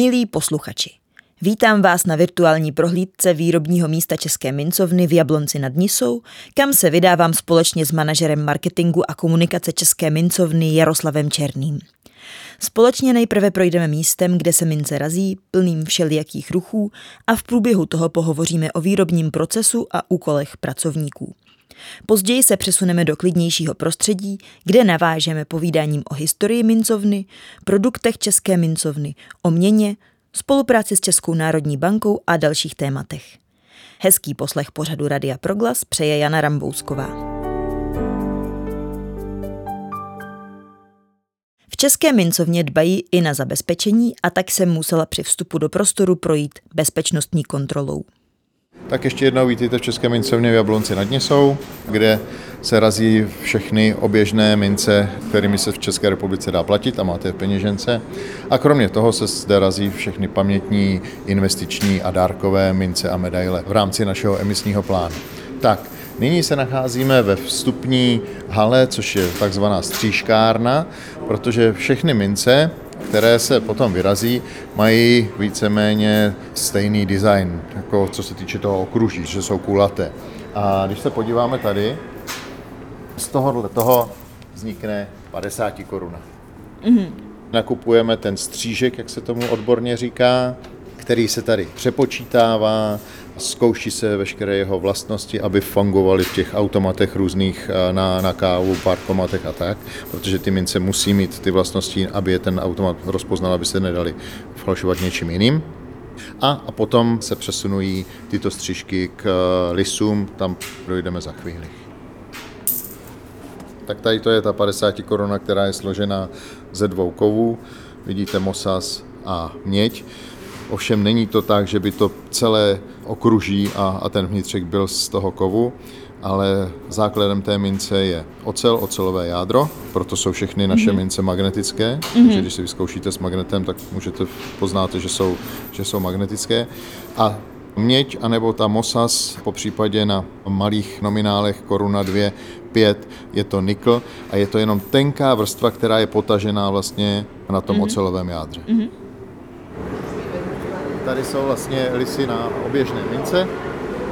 Milí posluchači, vítám vás na virtuální prohlídce výrobního místa České mincovny v Jablonci nad Nisou, kam se vydávám společně s manažerem marketingu a komunikace České mincovny Jaroslavem Černým. Společně nejprve projdeme místem, kde se mince razí, plným všelijakých ruchů a v průběhu toho pohovoříme o výrobním procesu a úkolech pracovníků. Později se přesuneme do klidnějšího prostředí, kde navážeme povídáním o historii mincovny, produktech České mincovny, o měně, spolupráci s Českou národní bankou a dalších tématech. Hezký poslech pořadu Radia Proglas přeje Jana Rambousková. V České mincovně dbají i na zabezpečení a tak jsem musela při vstupu do prostoru projít bezpečnostní kontrolou. Tak ještě jednou vítejte v České mincovně v Jablonci nad Něsou, kde se razí všechny oběžné mince, kterými se v České republice dá platit a máte v peněžence. A kromě toho se zde razí všechny pamětní, investiční a dárkové mince a medaile v rámci našeho emisního plánu. Tak, Nyní se nacházíme ve vstupní hale, což je takzvaná střížkárna, protože všechny mince, které se potom vyrazí, mají víceméně stejný design, jako co se týče toho okruží, že jsou kulaté. A když se podíváme tady, z tohohle toho vznikne 50 koruna. Mm-hmm. Nakupujeme ten střížek, jak se tomu odborně říká, který se tady přepočítává, zkouší se veškeré jeho vlastnosti, aby fungovaly v těch automatech různých eh, na, na kávu, parkomatech a tak, protože ty mince musí mít ty vlastnosti, aby je ten automat rozpoznal, aby se nedali falšovat něčím jiným. A, a potom se přesunují tyto střížky k eh, lisům, tam dojdeme za chvíli. Tak tady to je ta 50 koruna, která je složena ze dvou kovů. Vidíte mosas a měď. Ovšem není to tak, že by to celé okruží a, a ten vnitřek byl z toho kovu, ale základem té mince je ocel, ocelové jádro, proto jsou všechny naše mm-hmm. mince magnetické, mm-hmm. takže když si vyzkoušíte s magnetem, tak můžete poznat, že jsou, že jsou magnetické. A měď anebo ta mosas, po případě na malých nominálech koruna 2, 5, je to nikl a je to jenom tenká vrstva, která je potažená vlastně na tom mm-hmm. ocelovém jádře. Mm-hmm. Tady jsou vlastně lisy na oběžné mince,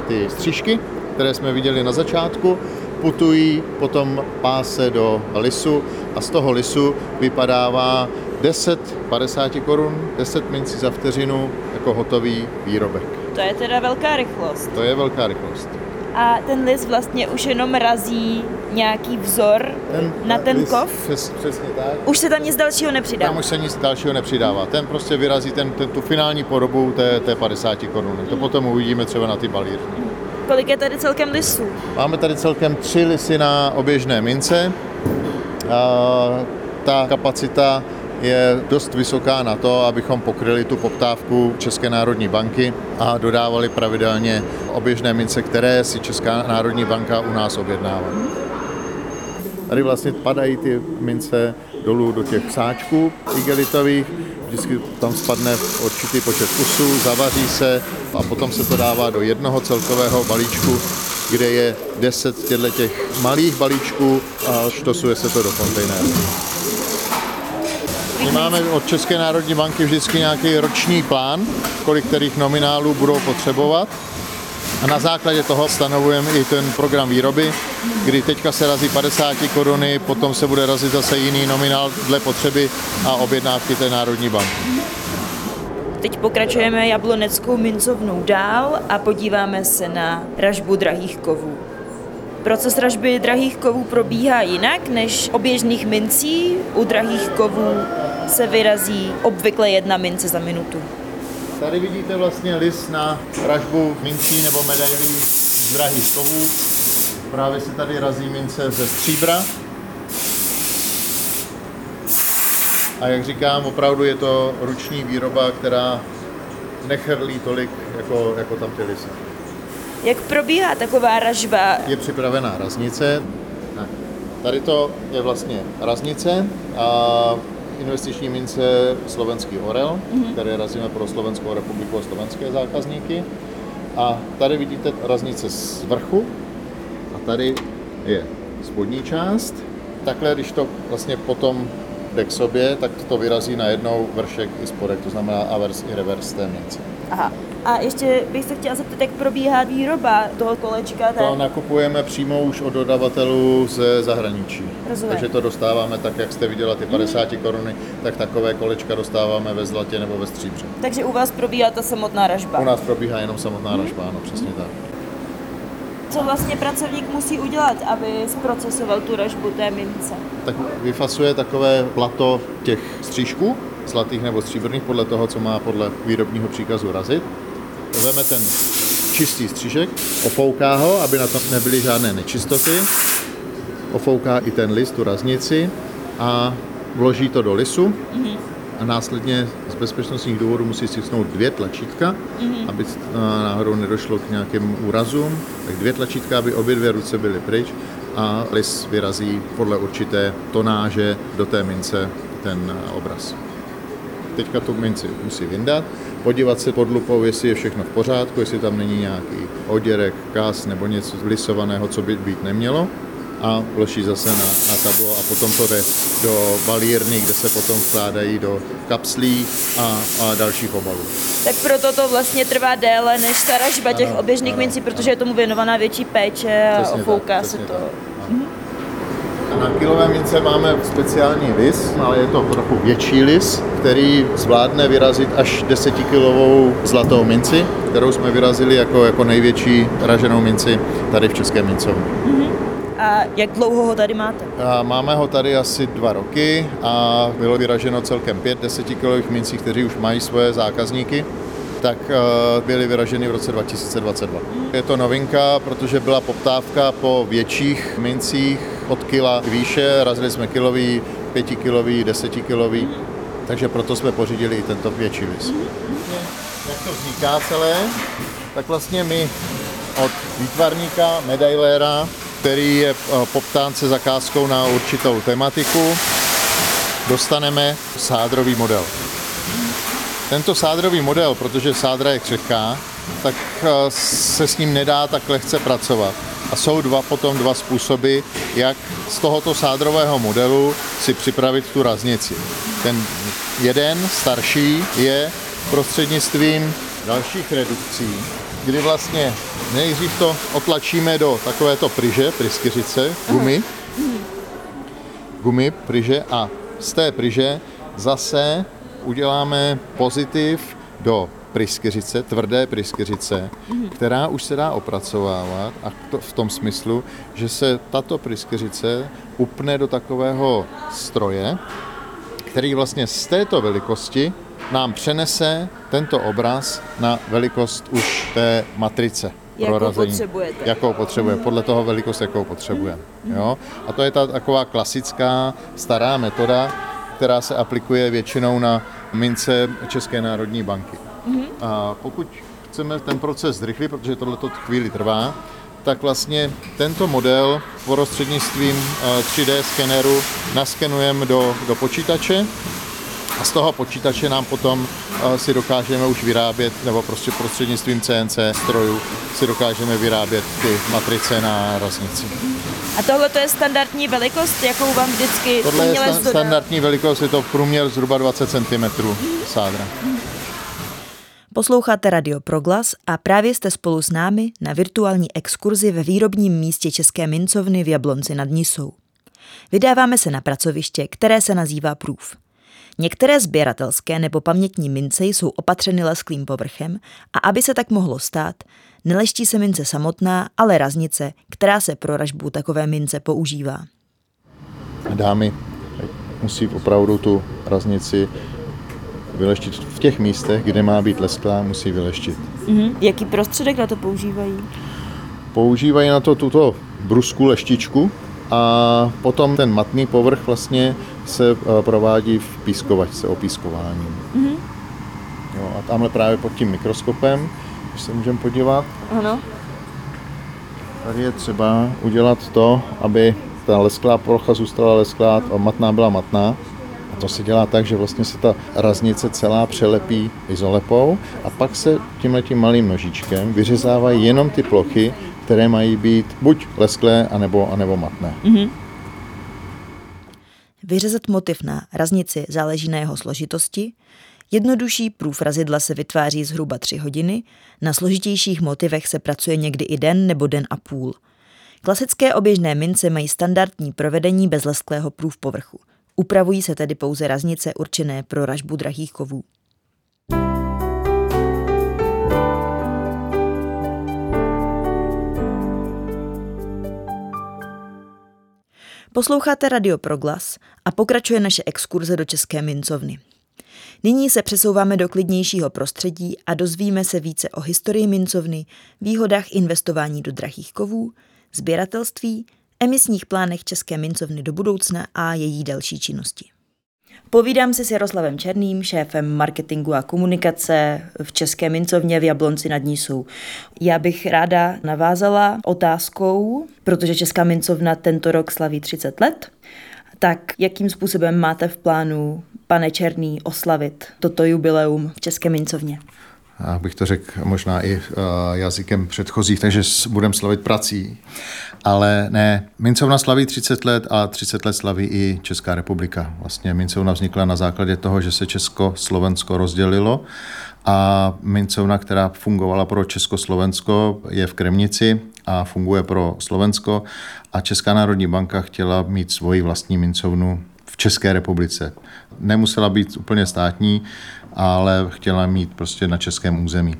ty střížky, které jsme viděli na začátku, putují potom páse do lisu a z toho lisu vypadává 10 50 korun, 10 mincí za vteřinu jako hotový výrobek. To je teda velká rychlost. To je velká rychlost a ten lis vlastně už jenom razí nějaký vzor ten, na ten lis, kov. Přes, přesně tak. Už se tam nic dalšího nepřidá. Tam už se nic dalšího nepřidává. Ten prostě vyrazí ten, ten, tu finální podobu té, té 50 koruny. To potom uvidíme třeba na ty balíři. Kolik je tady celkem lisů? Máme tady celkem tři lisy na oběžné mince. A ta kapacita je dost vysoká na to, abychom pokryli tu poptávku České národní banky a dodávali pravidelně oběžné mince, které si Česká národní banka u nás objednává. Tady vlastně padají ty mince dolů do těch sáčků igelitových, vždycky tam spadne určitý počet kusů, zavaří se a potom se to dává do jednoho celkového balíčku, kde je 10 těch malých balíčků a štosuje se to do kontejneru. My máme od České národní banky vždycky nějaký roční plán, kolik kterých nominálů budou potřebovat. A na základě toho stanovujeme i ten program výroby, kdy teďka se razí 50 koruny, potom se bude razit zase jiný nominál dle potřeby a objednávky té národní banky. Teď pokračujeme jabloneckou mincovnou dál a podíváme se na ražbu drahých kovů. Proces ražby drahých kovů probíhá jinak než oběžných mincí. U drahých kovů se vyrazí obvykle jedna mince za minutu. Tady vidíte vlastně list na ražbu mincí nebo medailí z drahých kovů. Právě se tady razí mince ze stříbra. A jak říkám, opravdu je to ruční výroba, která nechrlí tolik jako, jako tam ty lisy. Jak probíhá taková ražba? Je připravená raznice. Tady to je vlastně raznice a investiční mince slovenský orel, mm-hmm. které razíme pro Slovenskou republiku a slovenské zákazníky. A tady vidíte raznice z vrchu a tady je spodní část. Takhle, když to vlastně potom jde k sobě, tak to vyrazí na jednou vršek i spodek, to znamená avers i revers té mince. Aha. A ještě bych se chtěla zeptat, jak probíhá výroba toho kolečka. To nakupujeme přímo už od dodavatelů ze zahraničí. Rozumím. Takže to dostáváme tak, jak jste viděla, ty 50 mm. koruny, tak takové kolečka dostáváme ve zlatě nebo ve stříbře. Takže u vás probíhá ta samotná ražba? U nás probíhá jenom samotná mm. ražba, ano, přesně tak. Co vlastně pracovník musí udělat, aby zprocesoval tu ražbu té mince? Tak vyfasuje takové plato těch střížků, zlatých nebo stříbrných, podle toho, co má podle výrobního příkazu razit. Veme ten čistý střížek, ofouká ho, aby na tom nebyly žádné nečistoty, ofouká i ten list, tu raznici a vloží to do lisu mm-hmm. a následně z bezpečnostních důvodů musí stisknout dvě tlačítka, mm-hmm. aby náhodou nedošlo k nějakým úrazům, tak dvě tlačítka, aby obě dvě ruce byly pryč a lis vyrazí podle určité tonáže do té mince ten obraz teďka tu minci musí vyndat, podívat se pod lupou, jestli je všechno v pořádku, jestli tam není nějaký oděrek, kas nebo něco lisovaného, co by být nemělo a vloží zase na, na tablo a potom to jde do balírny, kde se potom vkládají do kapslí a, a dalších obalů. Tak proto to vlastně trvá déle než ta ražba těch oběžných mincí, protože je tomu věnovaná větší péče a ofouká se to. Tak. Na kilové mince máme speciální lis, ale je to trochu větší lis, který zvládne vyrazit až 10-kilovou zlatou minci, kterou jsme vyrazili jako, jako největší raženou minci tady v České mincovně. Mm-hmm. A jak dlouho ho tady máte? A máme ho tady asi dva roky a bylo vyraženo celkem pět desetikilových mincí, kteří už mají svoje zákazníky tak eh, byly vyraženy v roce 2022. Je to novinka, protože byla poptávka po větších mincích od kila výše, razili jsme kilový, pětikilový, desetikilový, takže proto jsme pořídili i tento větší vis. Jak to vzniká celé? Tak vlastně my od výtvarníka, medailéra, který je eh, poptán se zakázkou na určitou tematiku, dostaneme sádrový model. Tento sádrový model, protože sádra je křehká, tak eh, se s ním nedá tak lehce pracovat. A jsou dva potom dva způsoby, jak z tohoto sádrového modelu si připravit tu raznici. Ten jeden, starší, je prostřednictvím dalších redukcí, kdy vlastně nejdřív to otlačíme do takovéto pryže, pryskyřice, gumy, gumy, pryže a z té pryže zase uděláme pozitiv do pryskyřice, tvrdé pryskyřice, mm. která už se dá opracovávat a to v tom smyslu, že se tato pryskyřice upne do takového stroje, který vlastně z této velikosti nám přenese tento obraz na velikost už té matrice. Jakou potřebujete. Jakou potřebuje, mm. podle toho velikost, jakou potřebuje. Mm. Jo? A to je ta taková klasická stará metoda, která se aplikuje většinou na mince České národní banky. Mm-hmm. A pokud chceme ten proces zrychlit, protože tohle chvíli trvá, tak vlastně tento model prostřednictvím 3D eh, skeneru naskenujeme do, do počítače a z toho počítače nám potom eh, si dokážeme už vyrábět, nebo prostě prostřednictvím CNC strojů si dokážeme vyrábět ty matrice na raznici. A tohle to je standardní velikost, jakou vám vždycky Tohle je sta- standardní velikost, je to v průměr zhruba 20 cm sádra. Posloucháte Radio Proglas a právě jste spolu s námi na virtuální exkurzi ve výrobním místě České mincovny v Jablonci nad Nisou. Vydáváme se na pracoviště, které se nazývá Prův. Některé sběratelské nebo pamětní mince jsou opatřeny lesklým povrchem a aby se tak mohlo stát, neleští se mince samotná, ale raznice, která se pro ražbu takové mince používá. Dámy musí opravdu tu raznici vyleštit v těch místech, kde má být lesklá, musí vyleštit. Mm-hmm. Jaký prostředek na to používají? Používají na to tuto brusku leštičku a potom ten matný povrch vlastně se eh, provádí v pískovačce opískováním. Mm-hmm. Jo, a tamhle právě pod tím mikroskopem, když se můžeme podívat, ano. tady je třeba udělat to, aby ta lesklá plocha zůstala lesklá a matná byla matná. To se dělá tak, že vlastně se ta raznice celá přelepí izolepou a pak se tímhletím malým nožičkem vyřezávají jenom ty plochy, které mají být buď lesklé, anebo, anebo matné. Mm-hmm. vyřezat motiv na raznici záleží na jeho složitosti, jednodušší průf razidla se vytváří zhruba tři hodiny, na složitějších motivech se pracuje někdy i den nebo den a půl. Klasické oběžné mince mají standardní provedení bez lesklého prův povrchu. Upravují se tedy pouze raznice určené pro ražbu drahých kovů. Posloucháte Radio Proglas a pokračuje naše exkurze do České mincovny. Nyní se přesouváme do klidnějšího prostředí a dozvíme se více o historii mincovny, výhodách investování do drahých kovů, sběratelství, emisních plánech České mincovny do budoucna a její další činnosti. Povídám si s Jaroslavem Černým, šéfem marketingu a komunikace v České mincovně v Jablonci nad Nísou. Já bych ráda navázala otázkou, protože Česká mincovna tento rok slaví 30 let, tak jakým způsobem máte v plánu, pane Černý, oslavit toto jubileum v České mincovně? Bych to řekl možná i uh, jazykem předchozích, takže budeme slavit prací. Ale ne, Mincovna slaví 30 let a 30 let slaví i Česká republika. Vlastně Mincovna vznikla na základě toho, že se Česko-Slovensko rozdělilo a mincovna, která fungovala pro Československo, je v Kremnici a funguje pro Slovensko a Česká národní banka chtěla mít svoji vlastní mincovnu České republice. Nemusela být úplně státní, ale chtěla mít prostě na českém území.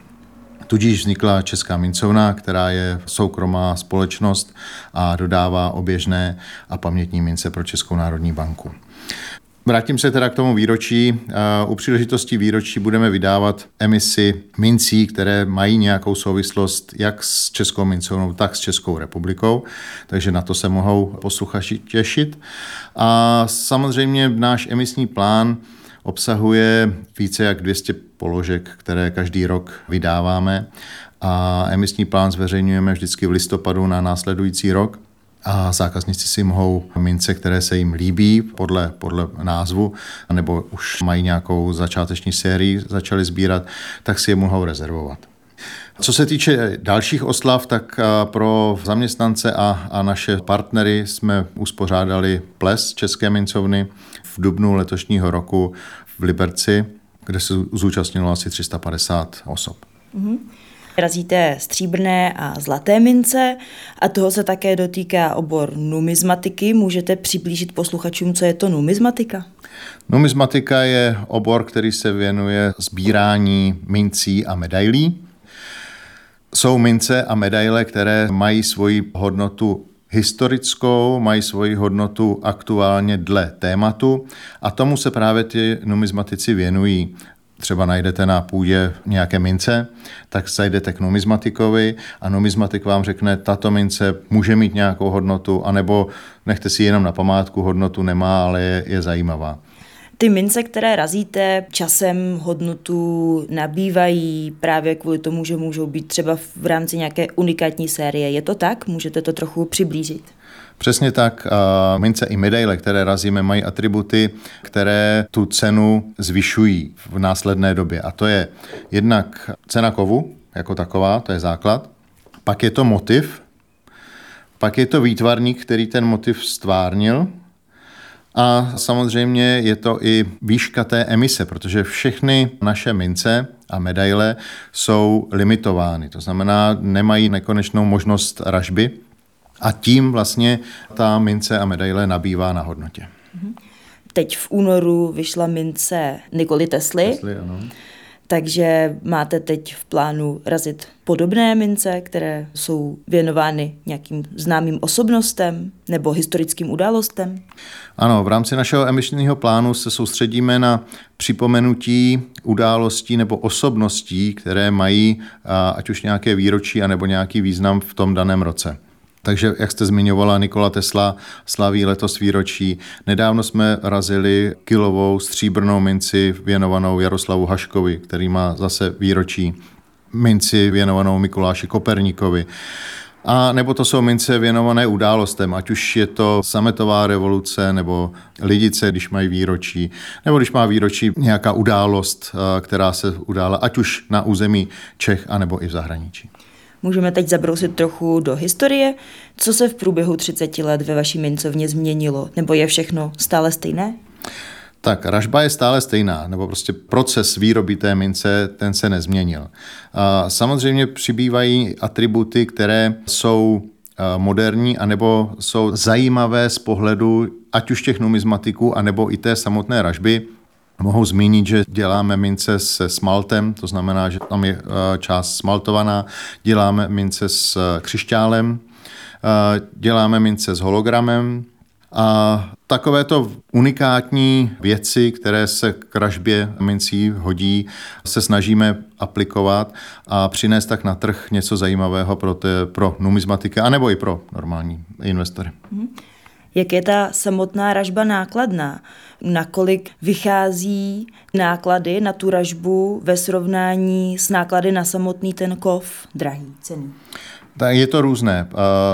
Tudíž vznikla Česká mincovna, která je soukromá společnost a dodává oběžné a pamětní mince pro Českou národní banku. Vrátím se teda k tomu výročí. U příležitosti výročí budeme vydávat emisy mincí, které mají nějakou souvislost jak s Českou mincovnou, tak s Českou republikou, takže na to se mohou posluchači těšit. A samozřejmě náš emisní plán obsahuje více jak 200 položek, které každý rok vydáváme a emisní plán zveřejňujeme vždycky v listopadu na následující rok a zákazníci si mohou mince, které se jim líbí podle, podle názvu, nebo už mají nějakou začáteční sérii, začali sbírat, tak si je mohou rezervovat. Co se týče dalších oslav, tak pro zaměstnance a, a naše partnery jsme uspořádali ples České mincovny v dubnu letošního roku v Liberci, kde se zúčastnilo asi 350 osob. Mm-hmm. Razíte stříbrné a zlaté mince a toho se také dotýká obor numizmatiky. Můžete přiblížit posluchačům, co je to numizmatika? Numizmatika je obor, který se věnuje sbírání mincí a medailí. Jsou mince a medaile, které mají svoji hodnotu historickou, mají svoji hodnotu aktuálně dle tématu a tomu se právě ty numizmatici věnují třeba najdete na půdě nějaké mince, tak zajdete k numizmatikovi a numizmatik vám řekne, tato mince může mít nějakou hodnotu, anebo nechte si jenom na památku, hodnotu nemá, ale je, je zajímavá. Ty mince, které razíte, časem hodnotu nabývají právě kvůli tomu, že můžou být třeba v rámci nějaké unikátní série. Je to tak? Můžete to trochu přiblížit? Přesně tak. Mince i medaile, které razíme, mají atributy, které tu cenu zvyšují v následné době. A to je jednak cena kovu jako taková, to je základ. Pak je to motiv, pak je to výtvarník, který ten motiv stvárnil, a samozřejmě je to i výška té emise, protože všechny naše mince a medaile jsou limitovány. To znamená, nemají nekonečnou možnost ražby a tím vlastně ta mince a medaile nabývá na hodnotě. Teď v únoru vyšla mince Nikoli Tesly. Tesly ano. Takže máte teď v plánu razit podobné mince, které jsou věnovány nějakým známým osobnostem nebo historickým událostem? Ano, v rámci našeho emisního plánu se soustředíme na připomenutí událostí nebo osobností, které mají ať už nějaké výročí, anebo nějaký význam v tom daném roce. Takže, jak jste zmiňovala, Nikola Tesla slaví letos výročí. Nedávno jsme razili kilovou stříbrnou minci věnovanou Jaroslavu Haškovi, který má zase výročí minci věnovanou Mikuláši Koperníkovi. A nebo to jsou mince věnované událostem, ať už je to sametová revoluce nebo lidice, když mají výročí, nebo když má výročí nějaká událost, která se udála, ať už na území Čech, anebo i v zahraničí. Můžeme teď zabrousit trochu do historie. Co se v průběhu 30 let ve vaší mincovně změnilo? Nebo je všechno stále stejné? Tak ražba je stále stejná, nebo prostě proces výroby té mince, ten se nezměnil. Samozřejmě přibývají atributy, které jsou moderní, anebo jsou zajímavé z pohledu ať už těch numizmatiků, anebo i té samotné ražby. Mohu zmínit, že děláme mince se smaltem, to znamená, že tam je část smaltovaná, děláme mince s křišťálem, děláme mince s hologramem, a takovéto unikátní věci, které se k ražbě mincí hodí, se snažíme aplikovat a přinést tak na trh něco zajímavého pro, te, pro numizmatiky, anebo i pro normální investory. Mhm. Jak je ta samotná ražba nákladná? Nakolik vychází náklady na tu ražbu ve srovnání s náklady na samotný ten kov drahý, cený? Tak je to různé.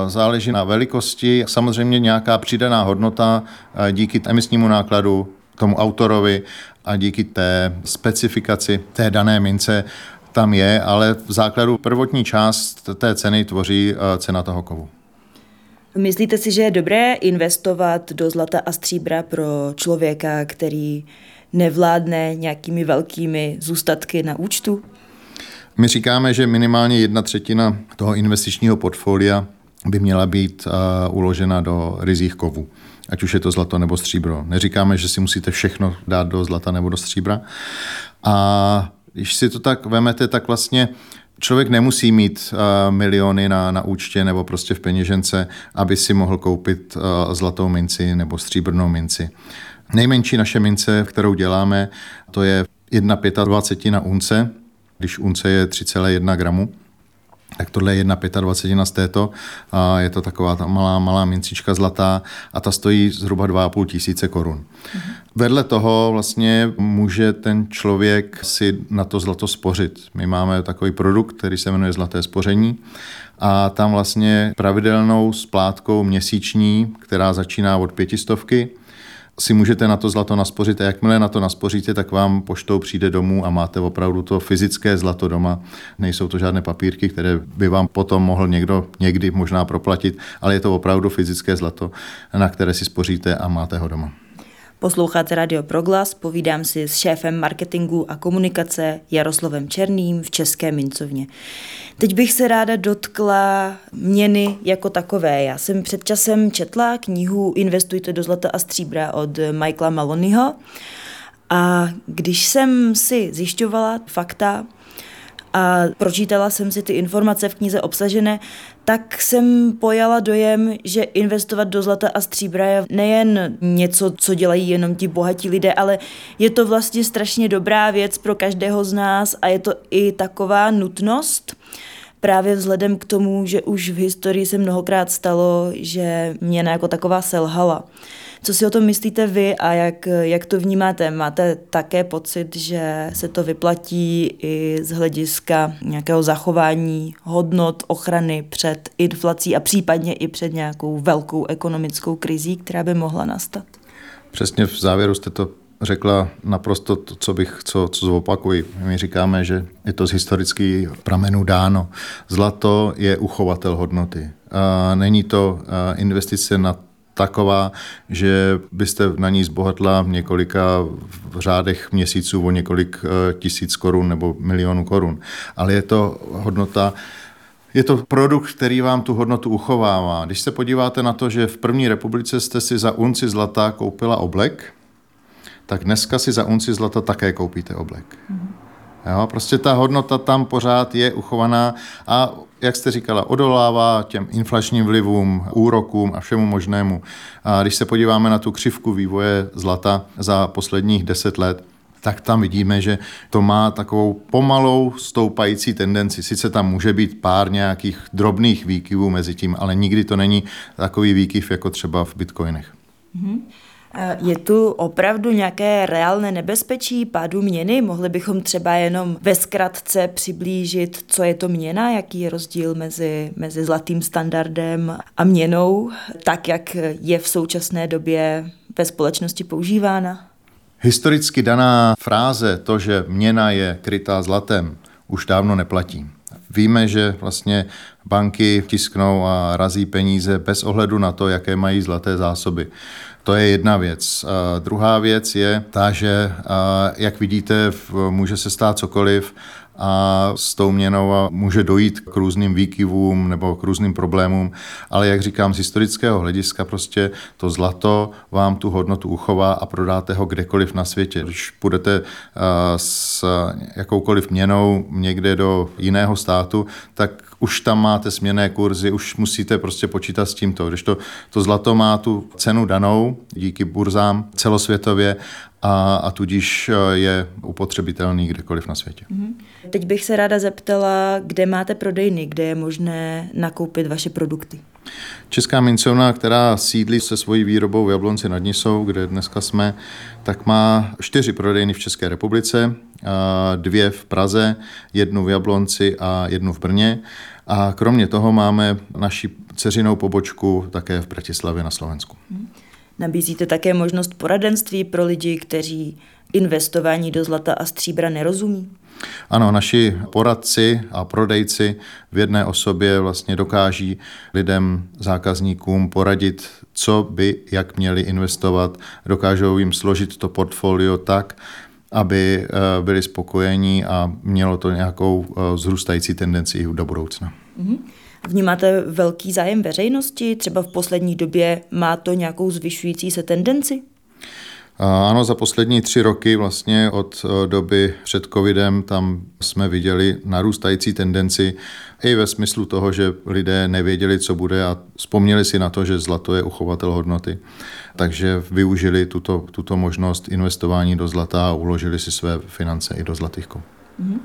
Záleží na velikosti. Samozřejmě nějaká přidaná hodnota díky emisnímu nákladu tomu autorovi a díky té specifikaci té dané mince tam je, ale v základu prvotní část té ceny tvoří cena toho kovu. Myslíte si, že je dobré investovat do zlata a stříbra pro člověka, který nevládne nějakými velkými zůstatky na účtu? My říkáme, že minimálně jedna třetina toho investičního portfolia by měla být uh, uložena do rizích kovů, ať už je to zlato nebo stříbro. Neříkáme, že si musíte všechno dát do zlata nebo do stříbra. A když si to tak vemete, tak vlastně člověk nemusí mít uh, miliony na, na účtě nebo prostě v peněžence, aby si mohl koupit uh, zlatou minci nebo stříbrnou minci. Nejmenší naše mince, kterou děláme, to je 1,25 na unce, když unce je 3,1 gramu, tak tohle je 1,25 z této a je to taková ta malá, malá mincička zlatá a ta stojí zhruba 2,5 tisíce korun. Mm-hmm. Vedle toho vlastně může ten člověk si na to zlato spořit. My máme takový produkt, který se jmenuje Zlaté spoření a tam vlastně pravidelnou splátkou měsíční, která začíná od pětistovky, si můžete na to zlato naspořit a jakmile na to naspoříte, tak vám poštou přijde domů a máte opravdu to fyzické zlato doma. Nejsou to žádné papírky, které by vám potom mohl někdo někdy možná proplatit, ale je to opravdu fyzické zlato, na které si spoříte a máte ho doma. Posloucháte Radio Proglas, povídám si s šéfem marketingu a komunikace Jaroslavem Černým v České mincovně. Teď bych se ráda dotkla měny jako takové. Já jsem před časem četla knihu Investujte do zlata a stříbra od Michaela Malonyho a když jsem si zjišťovala fakta, a pročítala jsem si ty informace v knize obsažené, tak jsem pojala dojem, že investovat do zlata a stříbra je nejen něco, co dělají jenom ti bohatí lidé, ale je to vlastně strašně dobrá věc pro každého z nás a je to i taková nutnost, právě vzhledem k tomu, že už v historii se mnohokrát stalo, že měna jako taková selhala. Co si o tom myslíte vy a jak, jak to vnímáte? Máte také pocit, že se to vyplatí i z hlediska nějakého zachování hodnot ochrany před inflací a případně i před nějakou velkou ekonomickou krizí, která by mohla nastat? Přesně v závěru jste to řekla naprosto to, co bych, co, co zopakuji. My říkáme, že je to z historických pramenů dáno. Zlato je uchovatel hodnoty. Není to investice na taková, že byste na ní zbohatla v několika v řádech měsíců o několik e, tisíc korun nebo milionů korun. Ale je to hodnota, je to produkt, který vám tu hodnotu uchovává. Když se podíváte na to, že v první republice jste si za unci zlata koupila oblek, tak dneska si za unci zlata také koupíte oblek. Mm-hmm. Jo, prostě ta hodnota tam pořád je uchovaná a jak jste říkala, odolává těm inflačním vlivům, úrokům a všemu možnému. A když se podíváme na tu křivku vývoje zlata za posledních deset let, tak tam vidíme, že to má takovou pomalou stoupající tendenci. Sice tam může být pár nějakých drobných výkyvů mezi tím, ale nikdy to není takový výkyv jako třeba v bitcoinech. Mm-hmm. Je tu opravdu nějaké reálné nebezpečí pádu měny? Mohli bychom třeba jenom ve zkratce přiblížit, co je to měna, jaký je rozdíl mezi, mezi zlatým standardem a měnou, tak jak je v současné době ve společnosti používána? Historicky daná fráze, to, že měna je krytá zlatem, už dávno neplatí. Víme, že vlastně banky tisknou a razí peníze bez ohledu na to, jaké mají zlaté zásoby. To je jedna věc. A druhá věc je ta, že jak vidíte, může se stát cokoliv a s tou měnou může dojít k různým výkyvům nebo k různým problémům, ale jak říkám, z historického hlediska prostě to zlato vám tu hodnotu uchová a prodáte ho kdekoliv na světě. Když půjdete s jakoukoliv měnou někde do jiného státu, tak už tam máte směné kurzy, už musíte prostě počítat s tímto. Když to, to zlato má tu cenu danou díky burzám celosvětově a, a tudíž eh, je upotřebitelný kdekoliv na světě. Mm-hmm. Teď bych se ráda zeptala, kde máte prodejny, kde je možné nakoupit vaše produkty. Česká mincovna, která sídlí se svojí výrobou v Jablonci nad Nisou, kde dneska jsme, tak má čtyři prodejny v České republice, dvě v Praze, jednu v Jablonci a jednu v Brně. A kromě toho máme naši ceřinou pobočku také v Bratislavě na Slovensku. Nabízíte také možnost poradenství pro lidi, kteří investování do zlata a stříbra nerozumí? Ano, naši poradci a prodejci v jedné osobě vlastně dokáží lidem, zákazníkům poradit, co by, jak měli investovat. Dokážou jim složit to portfolio tak, aby eh, byli spokojení a mělo to nějakou eh, zrůstající tendenci i do budoucna. Mm-hmm. Vnímáte velký zájem veřejnosti? Třeba v poslední době má to nějakou zvyšující se tendenci? Ano, za poslední tři roky vlastně od e, doby před covidem tam jsme viděli narůstající tendenci i ve smyslu toho, že lidé nevěděli, co bude a vzpomněli si na to, že zlato je uchovatel hodnoty. Takže využili tuto, tuto možnost investování do zlata a uložili si své finance i do zlatých Mm-hmm.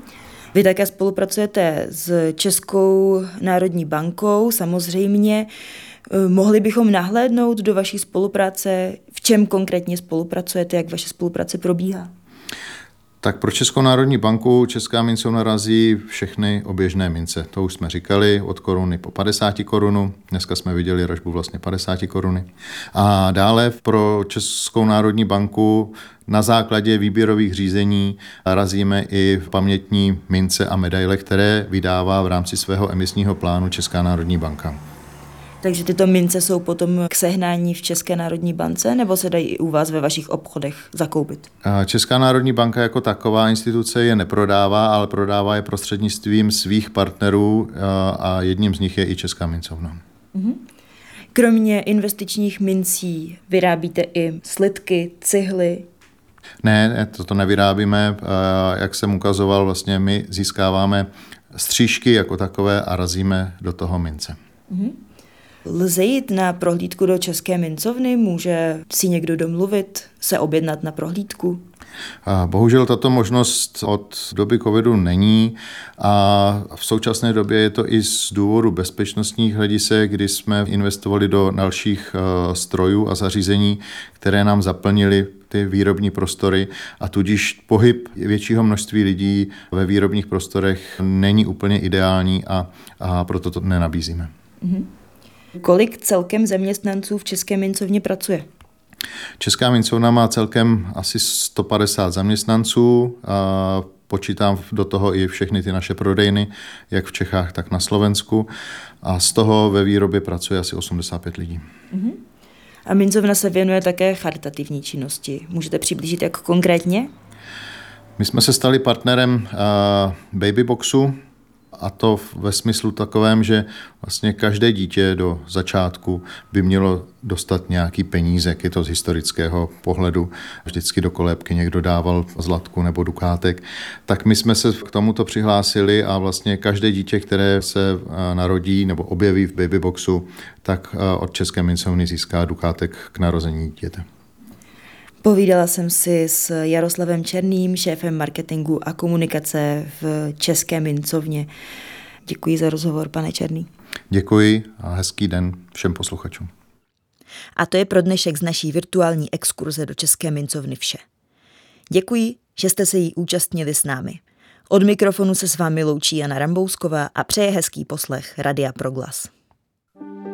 Vy také spolupracujete s Českou národní bankou, samozřejmě. Eh, mohli bychom nahlédnout do vaší spolupráce, v čem konkrétně spolupracujete, jak vaše spolupráce probíhá? Tak pro Českou národní banku Česká mincovna razí všechny oběžné mince. To už jsme říkali, od koruny po 50 korunu. Dneska jsme viděli ražbu vlastně 50 koruny. A dále pro Českou národní banku na základě výběrových řízení razíme i pamětní mince a medaile, které vydává v rámci svého emisního plánu Česká národní banka. Takže tyto mince jsou potom k sehnání v České národní bance nebo se dají i u vás ve vašich obchodech zakoupit? Česká národní banka jako taková instituce je neprodává, ale prodává je prostřednictvím svých partnerů a jedním z nich je i Česká mincovna. Mm-hmm. Kromě investičních mincí vyrábíte i slitky, cihly, ne, to, to nevyrábíme. Jak jsem ukazoval, vlastně my získáváme střížky jako takové a razíme do toho mince. Mm-hmm. Lze jít na prohlídku do České mincovny? Může si někdo domluvit, se objednat na prohlídku? Bohužel tato možnost od doby covidu není a v současné době je to i z důvodu bezpečnostních hledisek, kdy jsme investovali do dalších eh, strojů a zařízení, které nám zaplnili ty výrobní prostory a tudíž pohyb většího množství lidí ve výrobních prostorech není úplně ideální a, a proto to nenabízíme. Mm-hmm. Kolik celkem zaměstnanců v České mincovně pracuje? Česká mincovna má celkem asi 150 zaměstnanců. A počítám do toho i všechny ty naše prodejny, jak v Čechách, tak na Slovensku. A z toho ve výrobě pracuje asi 85 lidí. Uh-huh. A mincovna se věnuje také charitativní činnosti. Můžete přiblížit, jak konkrétně? My jsme se stali partnerem uh, Babyboxu, a to ve smyslu takovém, že vlastně každé dítě do začátku by mělo dostat nějaký penízek, je to z historického pohledu, vždycky do kolébky někdo dával zlatku nebo dukátek, tak my jsme se k tomuto přihlásili a vlastně každé dítě, které se eh, narodí nebo objeví v babyboxu, tak eh, od České mincovny získá dukátek k narození dítěte. Povídala jsem si s Jaroslavem Černým, šéfem marketingu a komunikace v České mincovně. Děkuji za rozhovor, pane Černý. Děkuji a hezký den všem posluchačům. A to je pro dnešek z naší virtuální exkurze do České mincovny vše. Děkuji, že jste se jí účastnili s námi. Od mikrofonu se s vámi loučí Jana Rambousková a přeje hezký poslech Radia Proglas. thank you